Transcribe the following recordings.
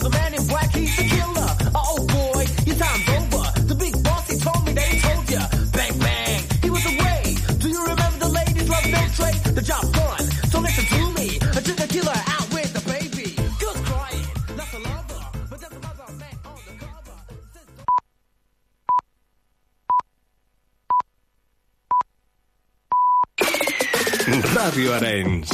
The man in black, he's killer. Oh boy, your time's over. The big boss, he told me told. Bang, bang, he was away. Do you remember the ladies love no trade? The me. The killer out with the baby. Good crying, lover, but man on the cover. Arenys. Luchad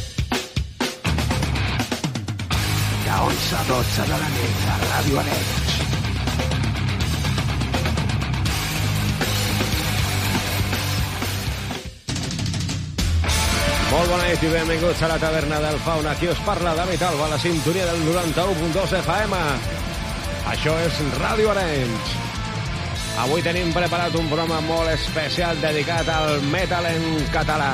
11 a 12 de la nit a Ràdio Arenys. Molt bona nit i benvinguts a la taverna del Fauna. Aquí us parla David Alba, la sintonia del 91.2 FM. Això és Ràdio Arenys. Avui tenim preparat un programa molt especial dedicat al metal en català.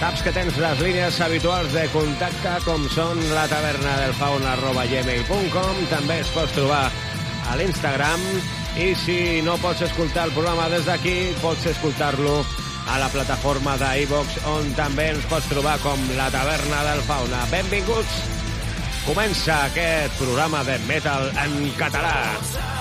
Saps que tens les línies habituals de contacte com són la taverna del fauna arroba gmail.com també es pots trobar a l'Instagram i si no pots escoltar el programa des d'aquí pots escoltar-lo a la plataforma d'iVox on també ens pots trobar com la taverna del fauna. Benvinguts! Comença aquest programa de metal en català.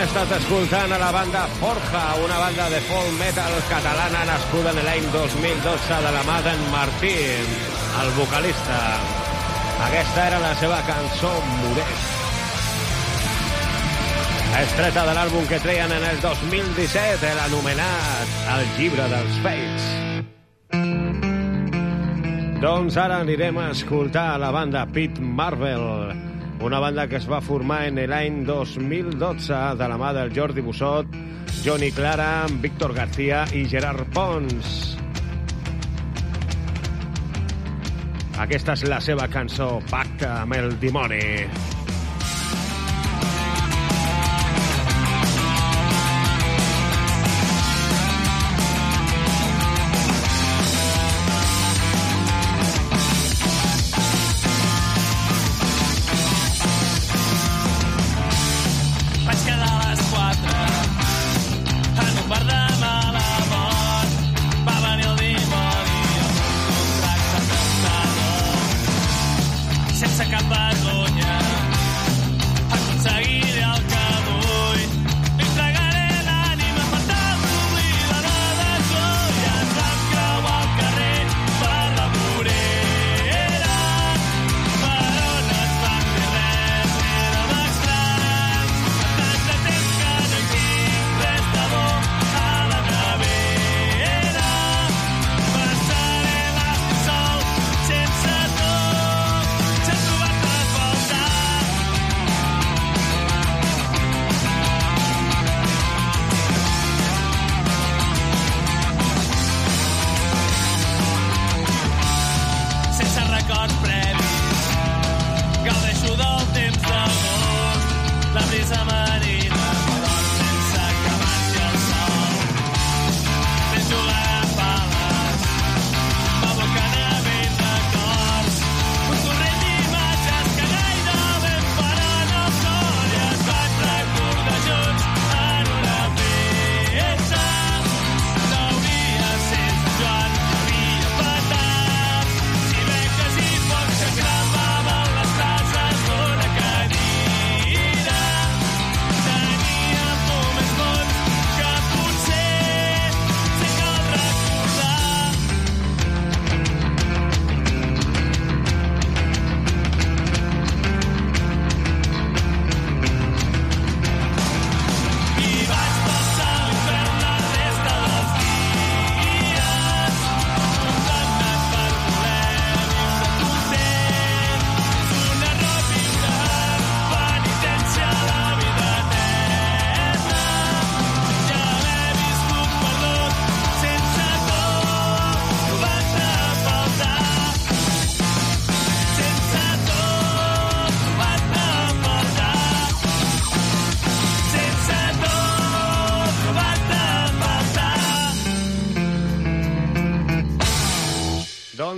Hem estat escoltant a la banda Forja, una banda de folk metal catalana nascuda en l'any 2012 de la mà d'en Martín, el vocalista. Aquesta era la seva cançó Moret. Estreta de l'àlbum que treien en el 2017, l'anomenat El llibre dels Fates. Doncs ara anirem a escoltar la banda Pit Marvel, una banda que es va formar en l'any 2012 de la mà del Jordi Bussot, Johnny Clara, Víctor García i Gerard Pons. Aquesta és la seva cançó Pacte amb el dimoni.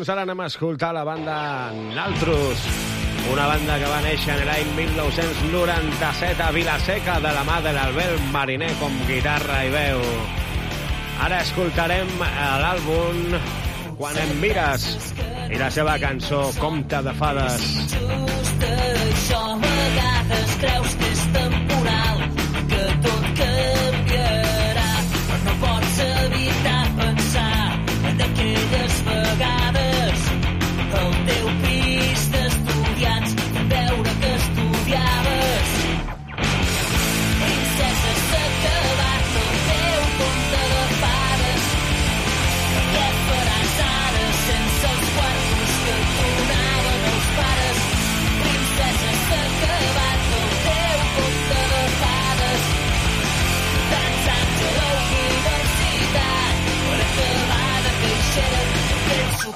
Doncs ara anem a escoltar la banda Naltrus, una banda que va néixer en l'any 1997 a Vilaseca de la mà de l'Albert Mariner com guitarra i veu. Ara escoltarem eh, l'àlbum Quan em mires i la seva cançó Compte de fades. just això a vegades creus que és temporal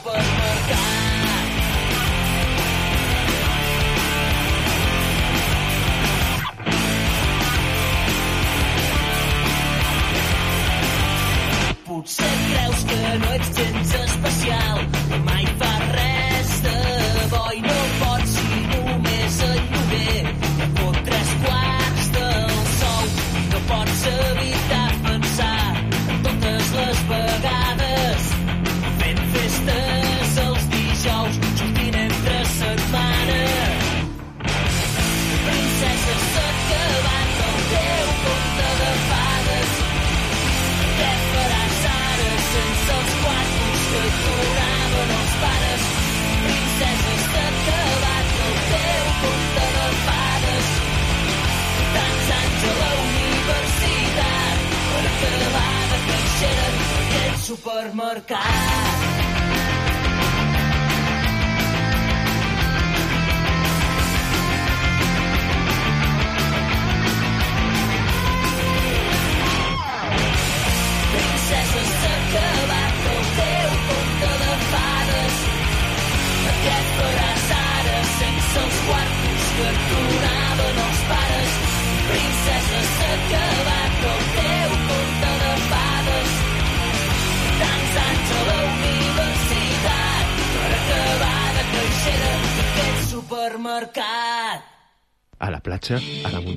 but.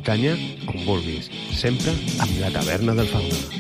A la muntanya, on vulguis. Sempre amb la taverna del fauna.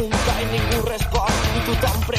preguntar i ningú respon. I tothom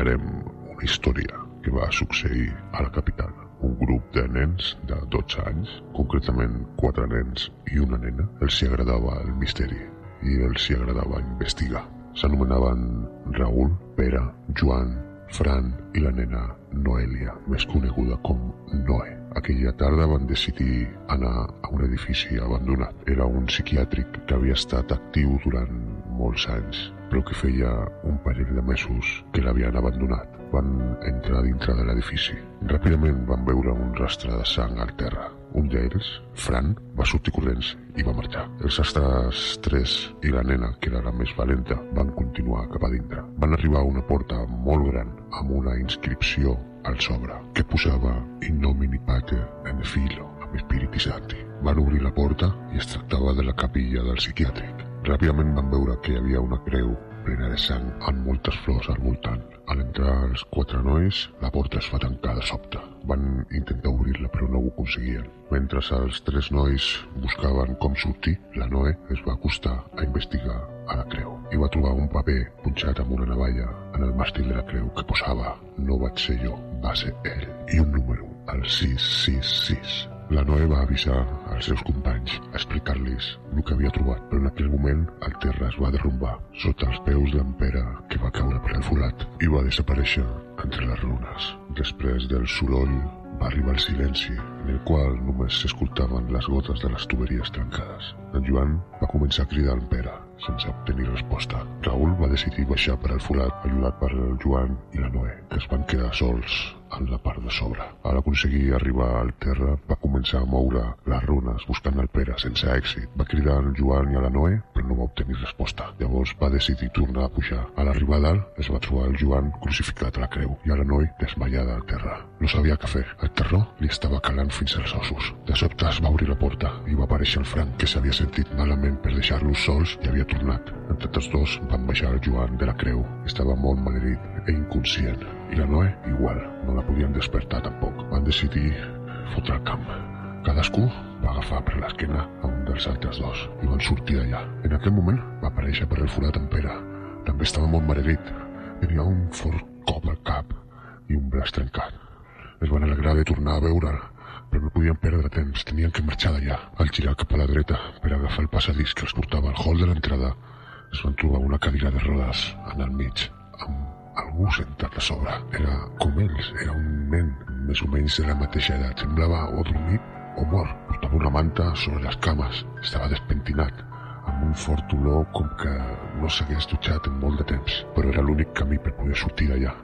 explicarem una història que va succeir a la capital. Un grup de nens de 12 anys, concretament quatre nens i una nena, els hi agradava el misteri i els hi agradava investigar. S'anomenaven Raül, Pere, Joan, Fran i la nena Noelia, més coneguda com Noé. Aquella tarda van decidir anar a un edifici abandonat. Era un psiquiàtric que havia estat actiu durant molts anys però que feia un parell de mesos que l'havien abandonat. Van entrar dintre de l'edifici. Ràpidament van veure un rastre de sang al terra. Un d'ells, Fran, va sortir corrents i va marxar. Els astres tres i la nena, que era la més valenta, van continuar cap a dintre. Van arribar a una porta molt gran amb una inscripció al sobre que posava In nomini pate en filo amb Espíritu Santi. Van obrir la porta i es tractava de la capilla del psiquiàtric. Ràpidament van veure que hi havia una creu plena de sang amb moltes flors al voltant. Al entrar els quatre nois, la porta es va tancar de sobte. Van intentar obrir-la però no ho aconseguien. Mentre els tres nois buscaven com sortir, la Noé es va acostar a investigar a la creu i va trobar un paper punxat amb una navalla en el màstil de la creu que posava no vaig ser jo, va ser ell i un número, el 666. La Noé va avisar als seus companys explicar-los el que havia trobat, però en aquell moment el terra es va derrumbar sota els peus d'en Pere, que va caure per el forat i va desaparèixer entre les runes. Després del soroll va arribar el silenci, en el qual només s'escoltaven les gotes de les tuberies trencades. En Joan va començar a cridar en Pere, sense obtenir resposta. Raül va decidir baixar per al forat, ajudat per el Joan i la Noé, que es van quedar sols en la part de sobre. Al aconseguir arribar al terra, va començar a moure les runes buscant el Pere sense èxit. Va cridar al Joan i a la Noé, però no va obtenir resposta. Llavors va decidir tornar a pujar. A l'arribar dalt, es va trobar el Joan crucificat a la creu i a la Noé desmaiada al terra. No sabia què fer. El terror li estava calant fins als ossos. De sobte es va obrir la porta i va aparèixer el Frank, que s'havia sentit malament per deixar-los sols i havia tornat. Entre tots dos van baixar el Joan de la creu. Estava molt malherit e inconscient. I la Noé, igual, no la podien despertar tampoc. Van decidir fotre el camp. Cadascú va agafar per l'esquena a un dels altres dos i van sortir d'allà. En aquell moment va aparèixer per el forat en Pere. També estava molt malherit. Tenia un fort cop al cap i un braç trencat. Es van alegrar de tornar a veure'l, però no podien perdre temps. Tenien que marxar d'allà. Al girar cap a la dreta per agafar el passadís que els portava al hall de l'entrada, es van trobar una cadira de rodes en el mig, amb algú sentat a sobre. Era com ells, era un nen més o menys de la mateixa edat. Semblava o dormit o mort. Portava una manta sobre les cames. Estava despentinat, amb un fort olor com que no s'hagués dutxat en molt de temps. Però era l'únic camí per poder sortir d'allà.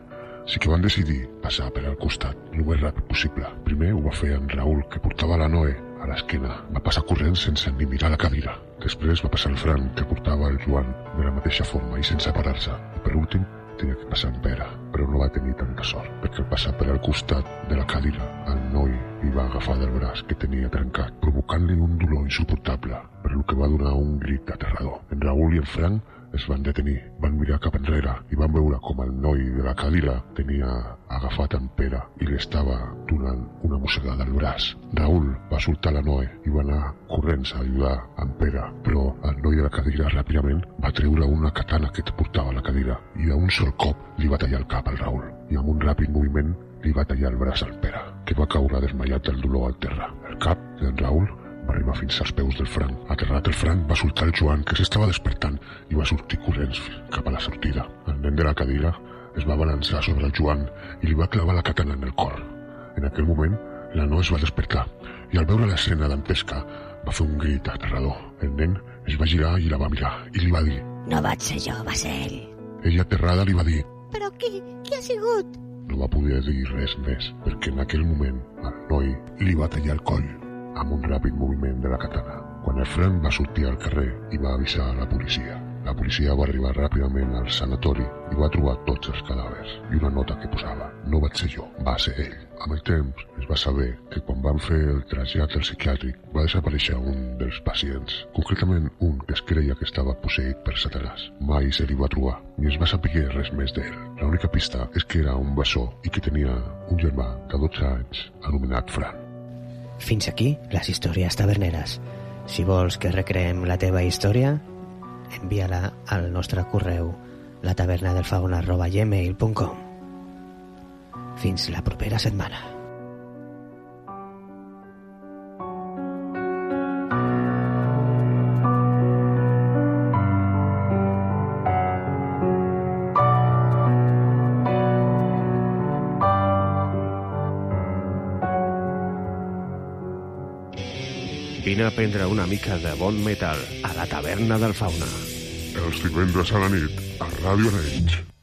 Sí que van decidir passar per al costat, el més ràpid possible. Primer ho va fer en Raül, que portava la Noé a l'esquena. Va passar corrent sense ni mirar la cadira. Després va passar el Fran, que portava el Joan de la mateixa forma i sense parar-se. I per últim, tenia que passar en Pere, però no va tenir tanta sort, perquè al passar per al costat de la cadira, el noi li va agafar del braç que tenia trencat, provocant-li un dolor insuportable, per lo que va donar un grit aterrador. En Raül i en Frank es van detenir, van mirar cap enrere i van veure com el noi de la cadira tenia agafat en Pere i li estava donant una mossegada al braç. Raül va soltar la Noe i va anar corrents a ajudar en Pere, però el noi de la cadira ràpidament va treure una katana que portava a la cadira i d'un sol cop li va tallar el cap al Raül i amb un ràpid moviment li va tallar el braç al Pere, que va caure desmaiat del dolor al terra. El cap d'en Raül va arribar fins als peus del Frank. Aterrat el Frank va soltar el Joan, que s'estava despertant, i va sortir corrents cap a la sortida. El nen de la cadira es va balançar sobre el Joan i li va clavar la katana en el cor. En aquell moment, la no es va despertar i al veure l'escena dantesca va fer un grit aterrador. El nen es va girar i la va mirar i li va dir No vaig ser jo, va ser ell. ella aterrada li va dir Però qui? Qui ha sigut? no va poder dir res més perquè en aquell moment el noi li va tallar el coll amb un ràpid moviment de la katana. Quan el Frank va sortir al carrer i va avisar a la policia. La policia va arribar ràpidament al sanatori i va trobar tots els cadàvers i una nota que posava «No vaig ser jo, va ser ell». Amb el temps es va saber que quan van fer el trasllat al psiquiàtric va desaparèixer un dels pacients, concretament un que es creia que estava posseït per Satanàs. Mai se li va trobar, ni es va saber res més d'ell. L'única pista és que era un bessó i que tenia un germà de 12 anys anomenat Fran. Fins aquí les històries taverneres. Si vols que recreem la teva història, envia-la al nostre correu latavernadelfauna.gmail.com Fins la propera setmana. A prendre una mica de bon metal a la taverna del Fauna. Els divendres a la nit a Ràdio Arenys.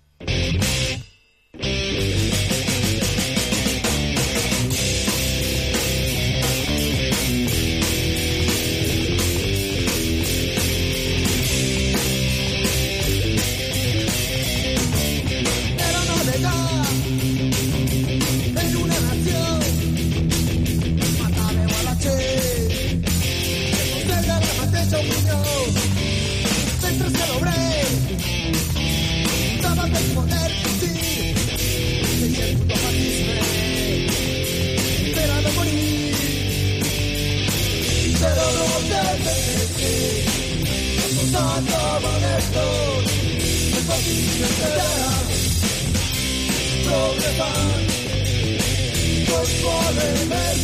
pueden ver.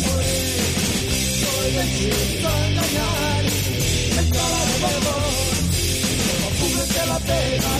Soy a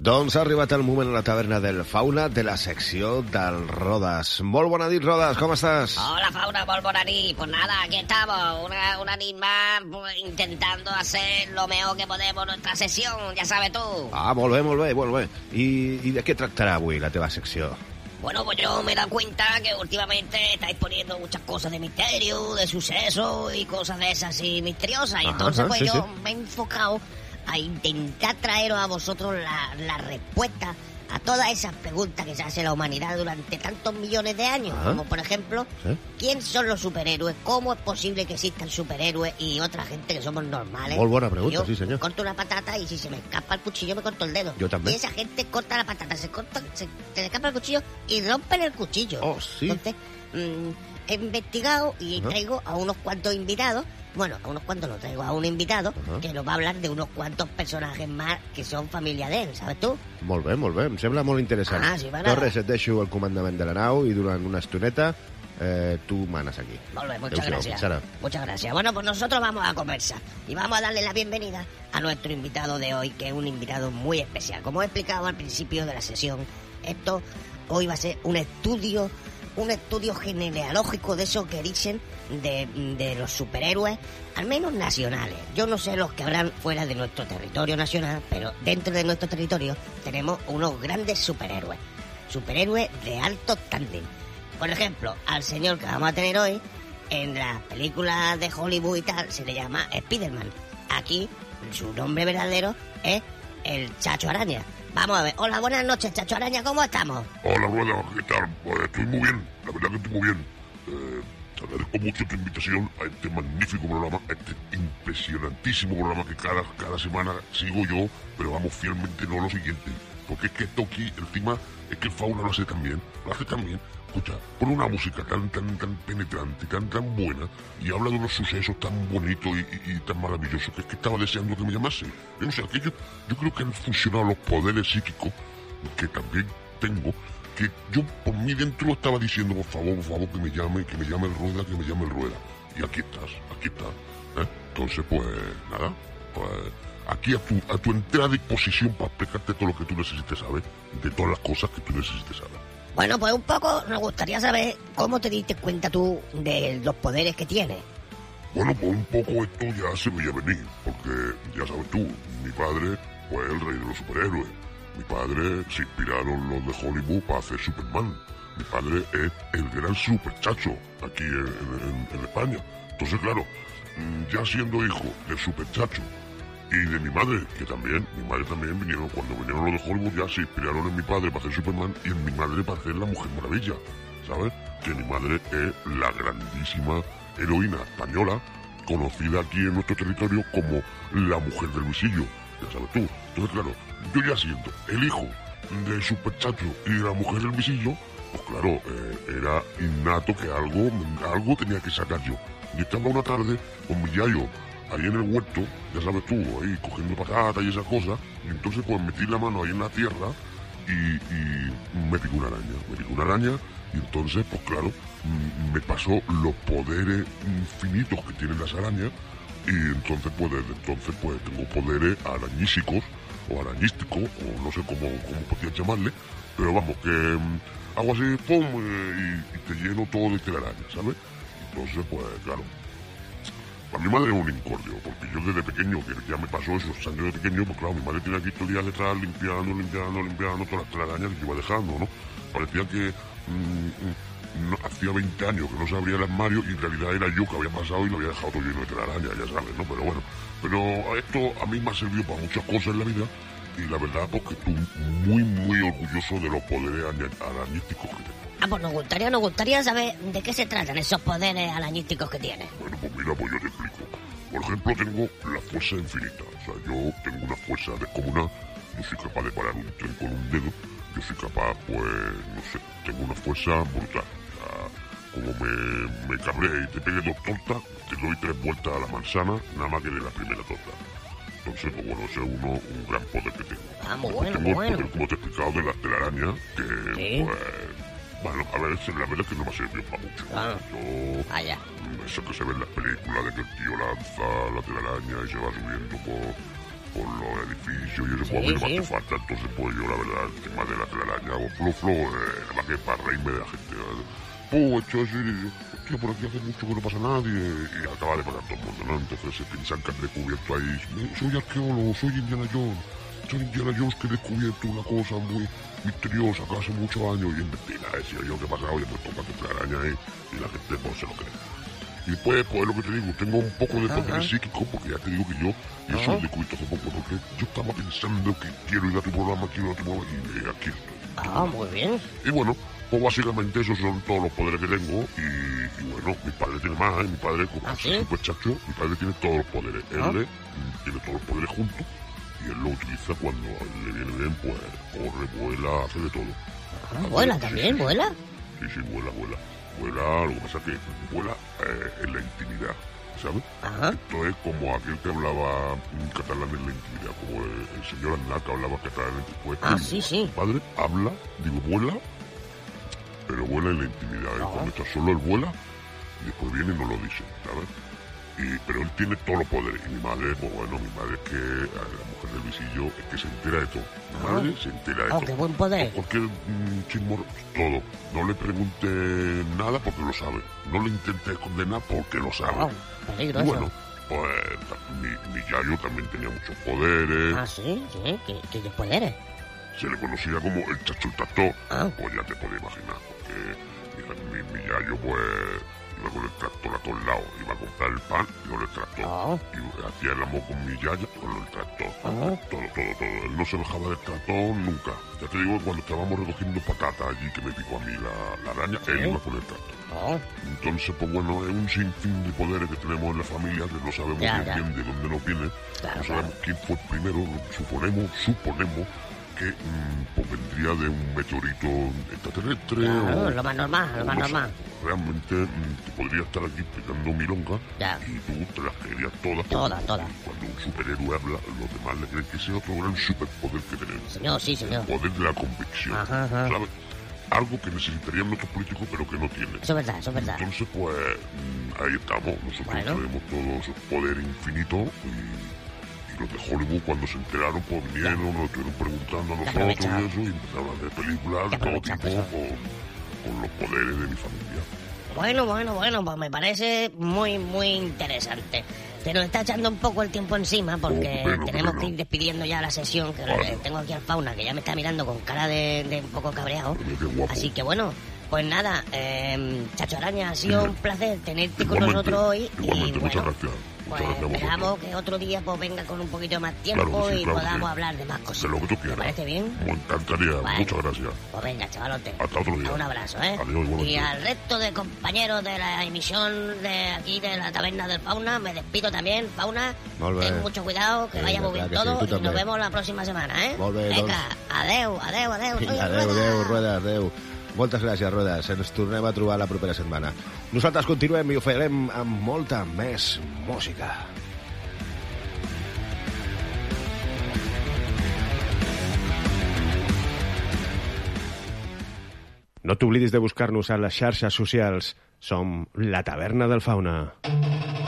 Doncs ha arribat el moment a la taverna del Fauna de la secció del Rodas. Molt bona nit, Rodas, com estàs? Hola, Fauna, molt bona nit. Pues nada, aquí estamos, una, una nit más, intentando hacer lo mejor que podemos nuestra sesión, ya sabes tú. Ah, molt bé, molt bé, molt bé. I, I de què tractarà avui la teva secció? Bueno, pues yo me he dado cuenta que últimamente estáis poniendo muchas cosas de misterio, de suceso y cosas de esas así misteriosas. Y Ajá, entonces, ajá, pues sí, yo sí. me he enfocado a intentar traeros a vosotros la, la respuesta a todas esas preguntas que se hace la humanidad durante tantos millones de años. Ajá. Como por ejemplo, Sí. ¿quién son los superhéroes? ¿Cómo es posible que existan superhéroes y otra gente que somos normales? Molt bona pregunta, Yo sí, senyor. corto una patata y si se me escapa el cuchillo me corto el dedo. Yo también. Y esa gente corta la patata, se corta, se, le escapa el cuchillo y rompen el cuchillo. Oh, sí. Entonces, mm, he investigado y Ajá. traigo a unos cuantos invitados. Bueno, a unos cuantos no traigo a un invitado que nos va a hablar de unos cuantos personajes más que son familia de él, ¿sabes tú? Molt bé, molt bé, em sembla molt interessant. Ah, sí. Torres, et deixo el comandament de la nau i durant una estoneta eh, tu manes aquí. Molt bé, muchas gracias. Muchas gracias. Bueno, pues nosotros vamos a conversar y vamos a darle la bienvenida a nuestro invitado de hoy, que es un invitado muy especial. Como he explicado al principio de la sesión, esto hoy va a ser un estudio, un estudio genealógico de eso que dicen de, de los superhéroes, al menos nacionales. Yo no sé los que habrán fuera de nuestro territorio nacional, pero dentro de nuestro territorio tenemos unos grandes superhéroes. Superhéroes de alto standing. Por ejemplo, al señor que vamos a tener hoy, en las películas de Hollywood y tal, se le llama Spiderman. Aquí, su nombre verdadero es el Chacho Araña. Vamos a ver. Hola, buenas noches, Chacho Araña, ¿cómo estamos? Hola, Rueda, ¿qué tal? Pues estoy muy bien, la verdad que estoy muy bien. Eh, te agradezco mucho tu invitación a este magnífico programa, a este impresionantísimo programa que cada, cada semana sigo yo, pero vamos fielmente no lo siguiente. Porque es que esto aquí, encima, es que el fauna lo hace también, lo hace también. Escucha, pone una música tan, tan, tan penetrante, tan, tan buena, y habla de unos sucesos tan bonitos y, y- y tan maravillosos, que que estaba deseando que me llamase. Yo no sé, que yo, yo creo que han funcionado los poderes psíquicos, que también tengo, que yo por mí dentro estaba diciendo, por favor, por favor, que me llame, que me llame el Rueda, que me llame el Rueda. Y aquí estás, aquí estás. ¿eh? Entonces, pues, nada, pues, aquí a tu, a tu entera disposición para explicarte todo lo que tú necesites saber, de todas las cosas que tú necesites saber. Bueno, pues un poco nos gustaría saber cómo te diste cuenta tú de los poderes que tienes. Bueno, pues un poco esto ya se veía venir, porque ya sabes tú, mi padre fue el rey de los superhéroes. Mi padre se inspiraron los de Hollywood para hacer Superman. Mi padre es el gran superchacho aquí en, en- España. Entonces, claro, mm, ya siendo hijo del superchacho y de mi madre, que también, mi madre también vinieron, cuando vinieron los de Hollywood ya se inspiraron en mi padre para hacer Superman y en mi madre para hacer la Mujer Maravilla, ¿sabes? Que mi madre es la grandísima heroína española, conocida aquí en nuestro territorio como la Mujer del Visillo, ya sabes tú. Entonces, claro, yo ya siendo el hijo del superchacho y de la Mujer del Visillo, pues claro, eh, era innato que algo, algo tenía que sacar yo. Y estaba una tarde con mi yayo ahí en el huerto, ya sabes tú, ahí cogiendo patata y esas cosas, y entonces pues metí la mano ahí en la tierra y, y me picó una araña, me picó una araña y entonces pues claro, mm, me pasó los poderes infinitos que tienen las arañas y entonces pues desde entonces pues tengo poderes arañísicos o arañísticos o no sé cómo, cómo podías llamarle, pero vamos que mm, hago así, pum, eh, y, y te lleno todo de telaraña, ¿sabes? Entonces pues claro, para mi madre es un incordio, porque yo desde pequeño, que ya me pasó esos años de pequeño, pues claro, mi madre tenía aquí todo el día detrás limpiando, limpiando, limpiando todas las telarañas que iba dejando, ¿no? Parecía que mm, mm, no- hacía 20 años que no se abría el armario y en realidad era yo que había pasado y lo había dejado todo lleno de telarañas, ya sabes, ¿no? Pero bueno, pero esto a mí me ha servido para muchas cosas en la vida y la verdad, pues que estoy muy, muy orgulloso de los poderes arañísticos que tengo. Ah, pues nos gustaría, nos gustaría saber de qué se tratan esos poderes arañísticos que tiene. Bueno, pues mira, pues yo te explico. Por ejemplo, tengo la fuerza infinita. O sea, yo tengo una fuerza descomunal. Yo soy capaz de parar un tren con un dedo. Yo soy capaz, pues, no sé, tengo una fuerza brutal. O sea, como me, me cabré y te pegue dos tortas, te doy tres vueltas a la manzana, nada más que de la primera torta. Entonces, pues bueno, ese es uno, un gran poder que tengo. Ah, muy bueno, tengo muy el bueno. poder, como te he explicado, de la telaraña, que, Sí. pues, bueno, a ver, la verdad es que no me ha servido para mucho. Ah. Yo, Vaya. eso que se ve en las películas de que el tío lanza la telaraña y se va subiendo por, por los edificios y eso Sí, pues a mí no me hace falta. Entonces, pues yo la verdad, el tema de la telaraña o flo flo, eh, nada más que para reírme de la gente. Pues hostia, por aquí hace mucho que no pasa nadie y acaba de pasar todo el mundo, ¿no? Entonces se piensan que han descubierto ahí, soy arqueólogo, soy Indiana Jones. Soy Indiana Jones que he descubierto una cosa muy misteriosa que hace muchos años y en mentira, decía yo que pasa, oye, pues toca tu telaraña ahí y la gente pues se lo cree. Y después, pues lo que te digo, tengo un poco de poder Ajá. psíquico, porque ya te digo que yo, y eso lo descubierto hace poco, porque yo estaba pensando que quiero ir a tu programa, quiero ir a tu programa, y eh, aquí estoy. Ah, muy bien. Y bueno, pues básicamente esos son todos los poderes que tengo, y, y bueno, mi padre tiene más, ¿eh? mi padre, como ¿Ah, es sí? súper chacho, mi padre tiene todos los poderes. Él Ah. eh, tiene todos los poderes juntos, y él lo utiliza cuando le viene bien, pues corre, vuela, hace de todo. Ah, vuela también, vuela. Sí, sí, vuela, vuela. Vuela, lo que pasa es que vuela eh, en la intimidad, ¿sabes? Ajá. Esto es como aquel que hablaba catalán en la intimidad, como el, el señor Aznar que hablaba catalán en pues, Ah, digo, sí, sí. Padre, habla, digo, vuela, pero vuela en la intimidad. ¿eh? Cuando está solo, él vuela y después viene y no lo dice, ¿sabes? Y, pero él tiene todos los poderes. Y mi madre, pues bueno, mi madre es que, a la mujer del visillo, es que se entera de todo. Mi Ah. madre se entera de Oh, todo. qué buen poder. Cualquier mm, chismor, todo. No le pregunte nada porque lo sabe. No le intente esconder nada porque lo sabe. Oh, bueno, pues mi, mi yayo también tenía muchos poderes. Ah, sí, sí, ¿qué, qué poderes? Se le conocía como el chacho el tractor. Ah. Pues ya te puedes imaginar. Porque mi, mi yayo pues iba con el tractor a todos lados. Iba a comprar el pan y con el tractor. Ah. Y hacía el amor con mi yaya con el tractor. Ah. Todo, todo, todo. Él no se bajaba del tractor nunca. Ya te digo, cuando estábamos recogiendo patatas allí que me picó a mí la, la araña, él iba con el tractor. Entonces, pues bueno, es un sinfín de poderes que tenemos en la familia que no sabemos Ya, bien, ya. bien de dónde nos viene. Claro, no sabemos quién fue el primero. Suponemos, suponemos que mm, pues vendría de un meteorito extraterrestre. claro, o, lo más normal, lo más no sé. normal. Realmente mm, te podría estar aquí explicando milonga Ya. y tú te las creerías todas. Todas, todas. Cuando un superhéroe habla, los demás le creen que ese es otro gran superpoder que tenemos. Señor, sí, señor. El poder de la convicción. Ajá, ajá. ¿Sabes? Algo que necesitarían nuestros políticos pero que no tienen. Eso es verdad, eso es verdad. Entonces, pues, mm, ahí estamos. Nosotros Bueno. tenemos todo ese poder infinito y los de Hollywood, cuando se enteraron, pues vinieron, nos estuvieron preguntando a nosotros y eso, y empezaron a hacer películas de todo tipo con, con los poderes de mi familia. Bueno, bueno, bueno, pues me parece muy, muy interesante. Se nos está echando un poco el tiempo encima porque Oh, tenemos que ir despidiendo ya la sesión, que Vale. tengo aquí al fauna que ya me está mirando con cara de, de un poco cabreado. Así que bueno, pues nada, eh, Chacho Araña, ha sido Dime. un placer tenerte con nosotros hoy. y bueno, Muchas gracias vosotros. esperamos que otro día pues venga con un poquito más tiempo Claro que sí, y claro podamos sí. hablar de más cosas. De lo que tú ¿Te quieras. parece bien? Me encantaría. Bueno. Muchas gracias. Pues venga, chavalote. Hasta otro día. Un abrazo, ¿eh? Adiós, igualmente. y al resto de compañeros de la emisión de aquí de la taberna del Fauna, me despido también, Fauna. Ten mucho cuidado, que Sí, vaya muy bien todo y nos vemos la próxima semana, ¿eh? Bé, Venga, adeu, adeu, adeu. Vinga, Rueda. adeu, adeu, Rueda, adeu. Moltes gràcies, Roda. Ens tornem a trobar la propera setmana. Nosaltres continuem i ho farem amb molta més música. No t'oblidis de buscar-nos a les xarxes socials. Som la Taverna del Fauna. Mm -hmm.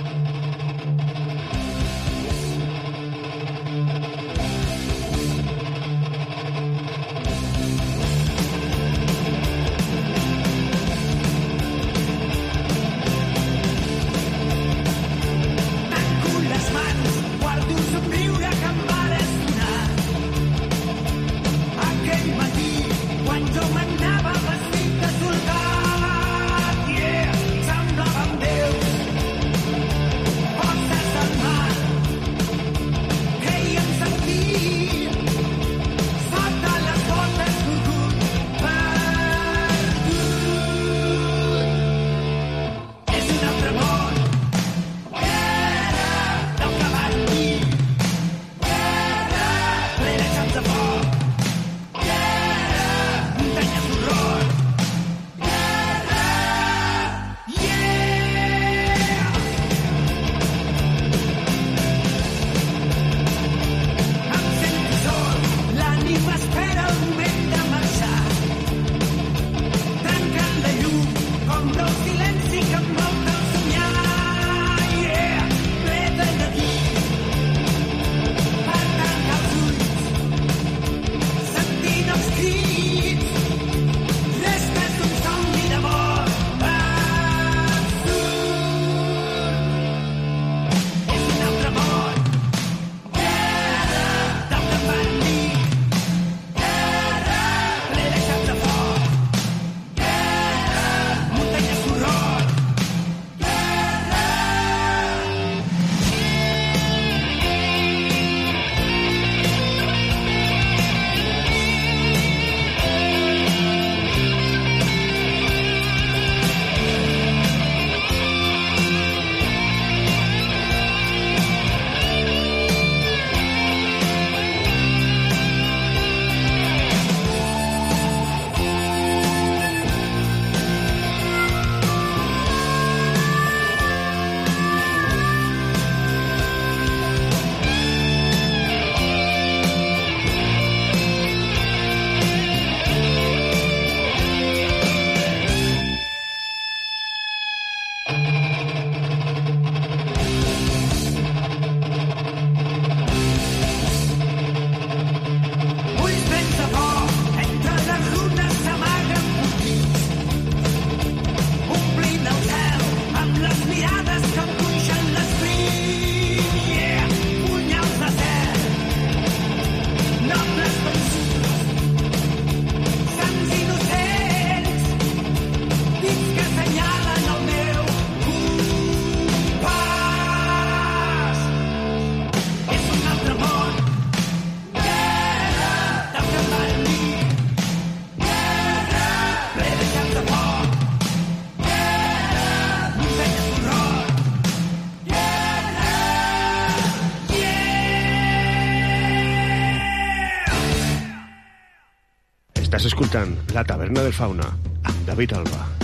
Estàs escoltant La Taverna del Fauna amb David Alba.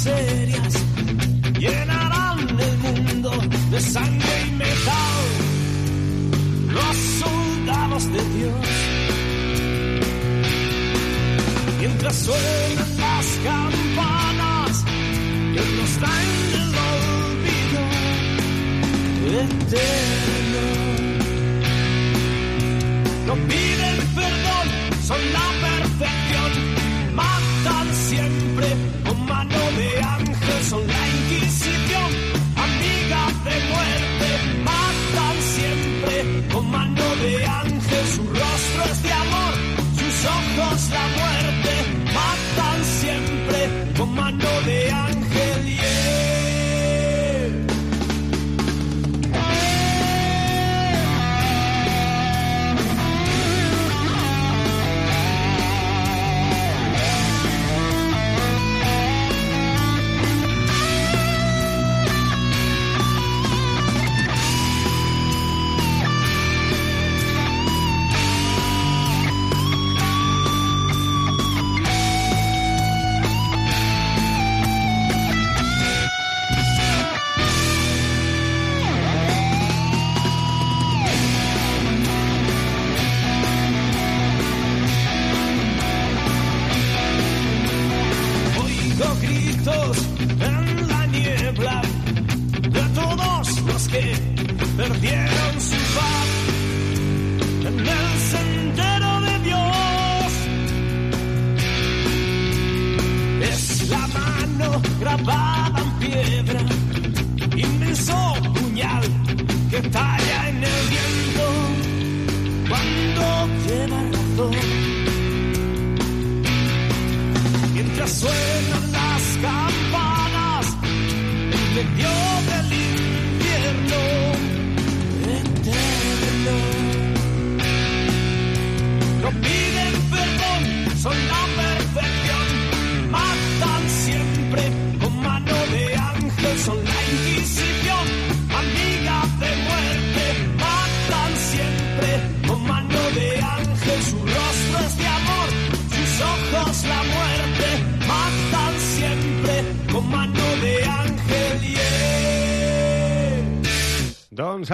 miserias llenarán el mundo de sangre y metal. Los soldados de Dios, mientras suenan las campanas que nos dan el olvido eterno. No piden perdón, son las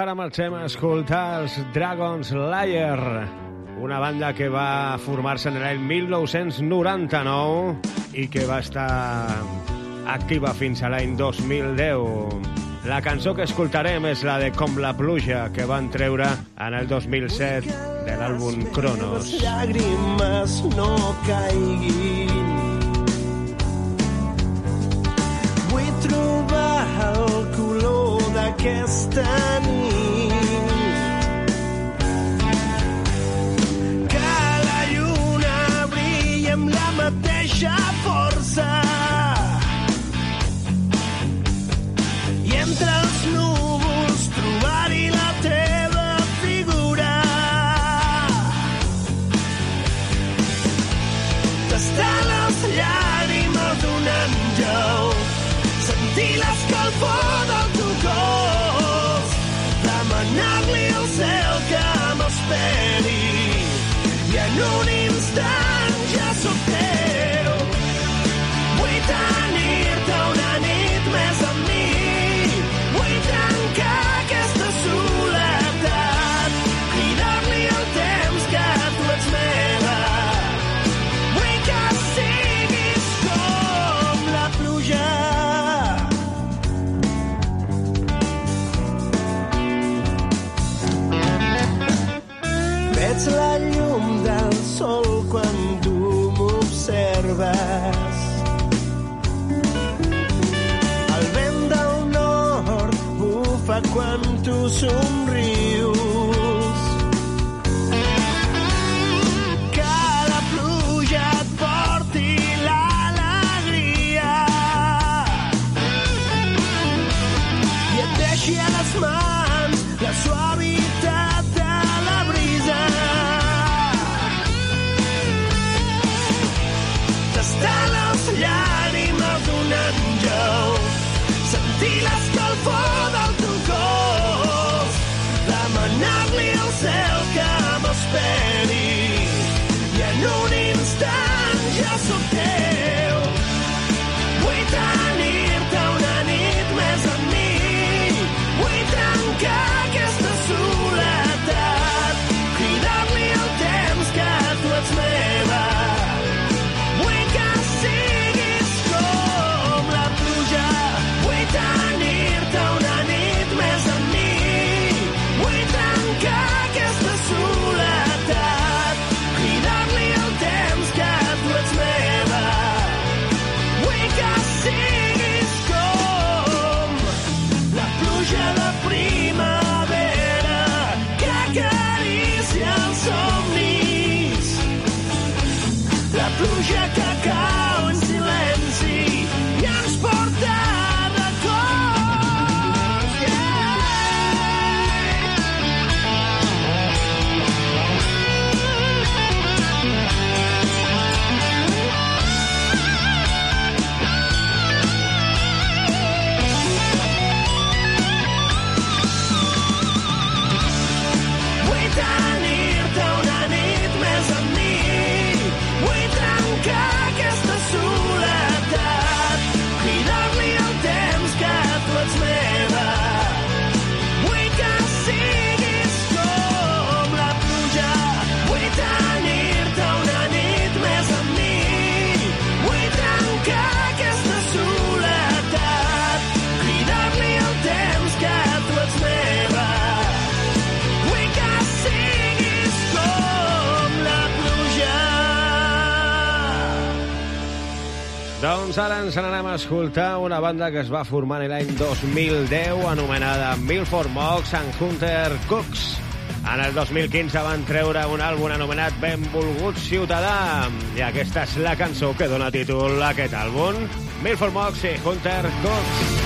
ara marxem a escoltar els Dragons Lair, una banda que va formar-se en l'any 1999 i que va estar activa fins a l'any 2010. La cançó que escoltarem és la de Com la pluja, que van treure en el 2007 de l'àlbum Cronos. Les llàgrimes no caiguin Vull trobar el color d'aquesta nit Já força. Yeah, Doncs ara ens n'anem a escoltar una banda que es va formar l'any 2010 anomenada Milford Mox and Hunter Cooks. En el 2015 van treure un àlbum anomenat Benvolgut Ciutadà i aquesta és la cançó que dona títol a aquest àlbum. Milford Mox i Hunter Cooks.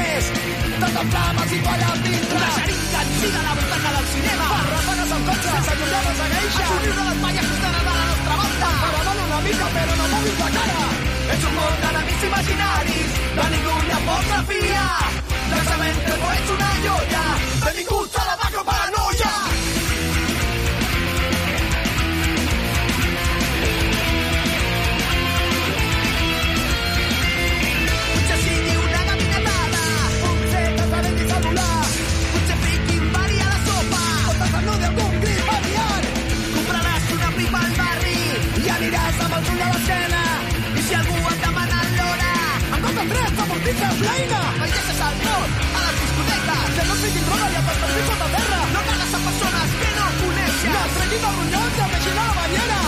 tot en flames i toalla amb dintre. Una xeringa encida a la butaca del cinema. Barrafanes al cotxe, sense allunyar la segueixa. El somriure de malles que estan a la nostra banda. Paradona una mica, però no moguis la cara. Ets un món d'enemics imaginaris, de ningú ni apocrafia. Llançament que no ets una joia. Benvinguts a la tres, amortitza l'eina. Veies al nord, a les discoteques, que no et fiquin droga i et despertis sota terra. No cagues a persones que no coneixes. No et treguin els ronyons i deixin a la banyera.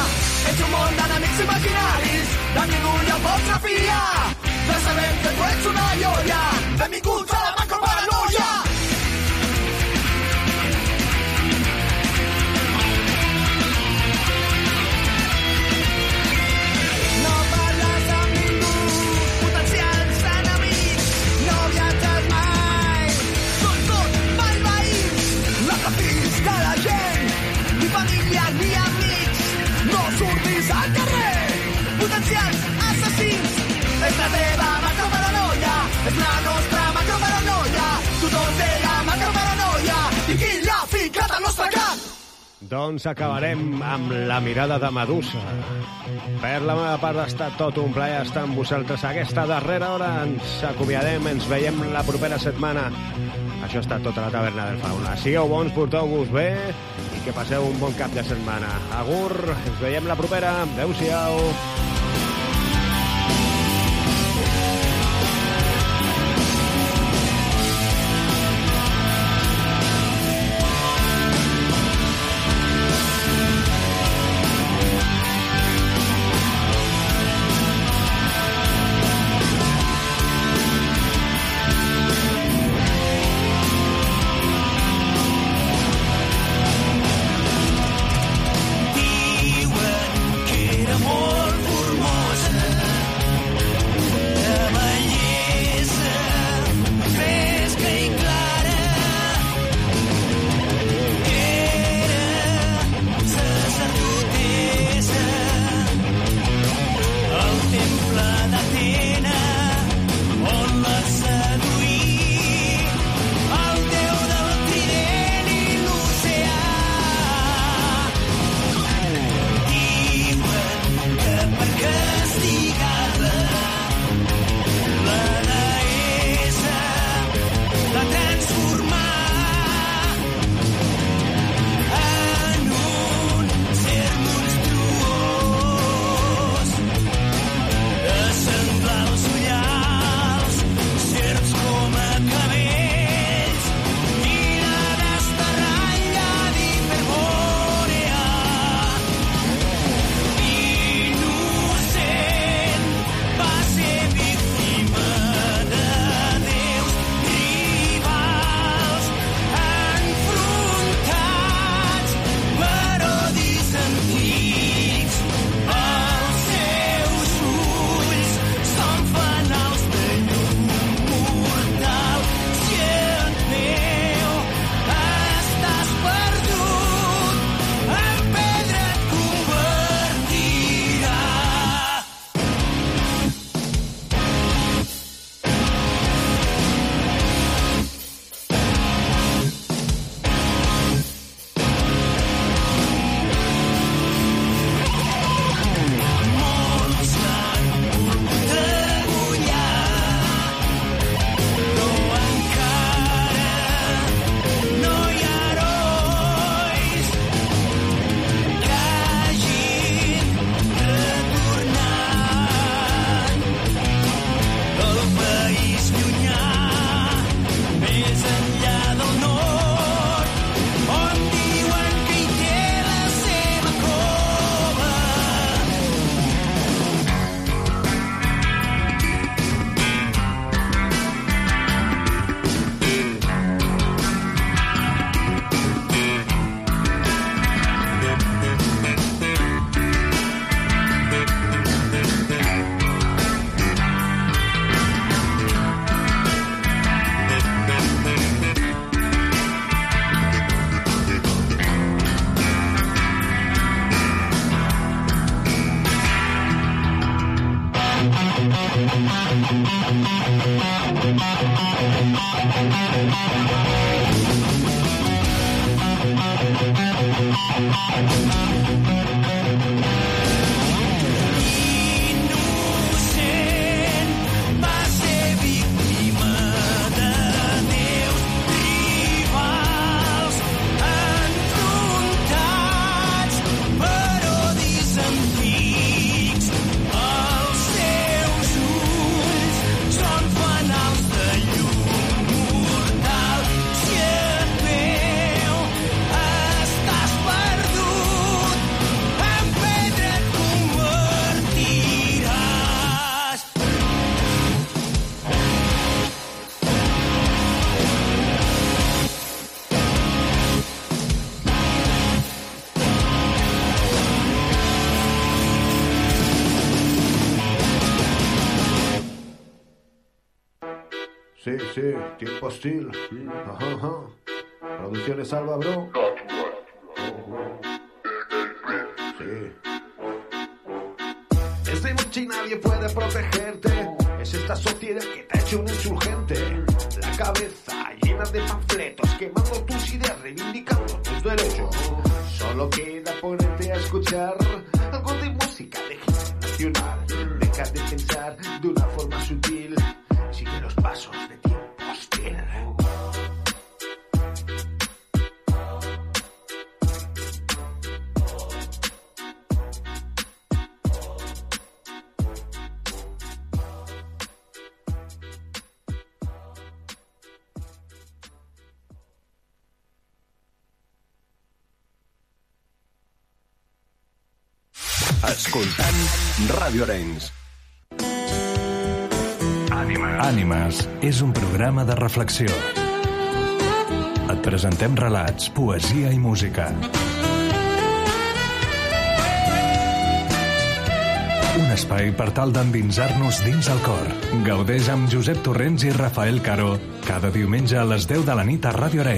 Ets un món d'enemics imaginaris, de ningú ni apocrafia. Ja sabem que tu ets una joia. Benvinguts a la macroparanoia. Doncs acabarem amb la mirada de Medusa. Per la meva part ha estat tot un plaer estar amb vosaltres. Aquesta darrera hora ens acomiadem, ens veiem la propera setmana. Això estat tota la taverna del Fauna. Sigueu bons, porteu-vos bé i que passeu un bon cap de setmana. Agur, ens veiem la propera. Adéu-siau. Diuen hostil. Ajá, ajá. Producciones Alba, bro. Sí. Es noche nadie puede protegerte. Es esta sociedad que te ha hecho un insurgente. La cabeza llena de panfletos, quemando tus ideas, reivindicando tus derechos. Solo queda ponerte a escuchar algo de música de nacional. Deja de pensar de una forma sutil. Sigue los pasos de Tierra. Escoltant Radio Arenys. Ànimes és un programa de reflexió. Et presentem relats, poesia i música. Un espai per tal d'endinsar-nos dins el cor. Gaudeix amb Josep Torrents i Rafael Caro cada diumenge a les 10 de la nit a Ràdio Arenys.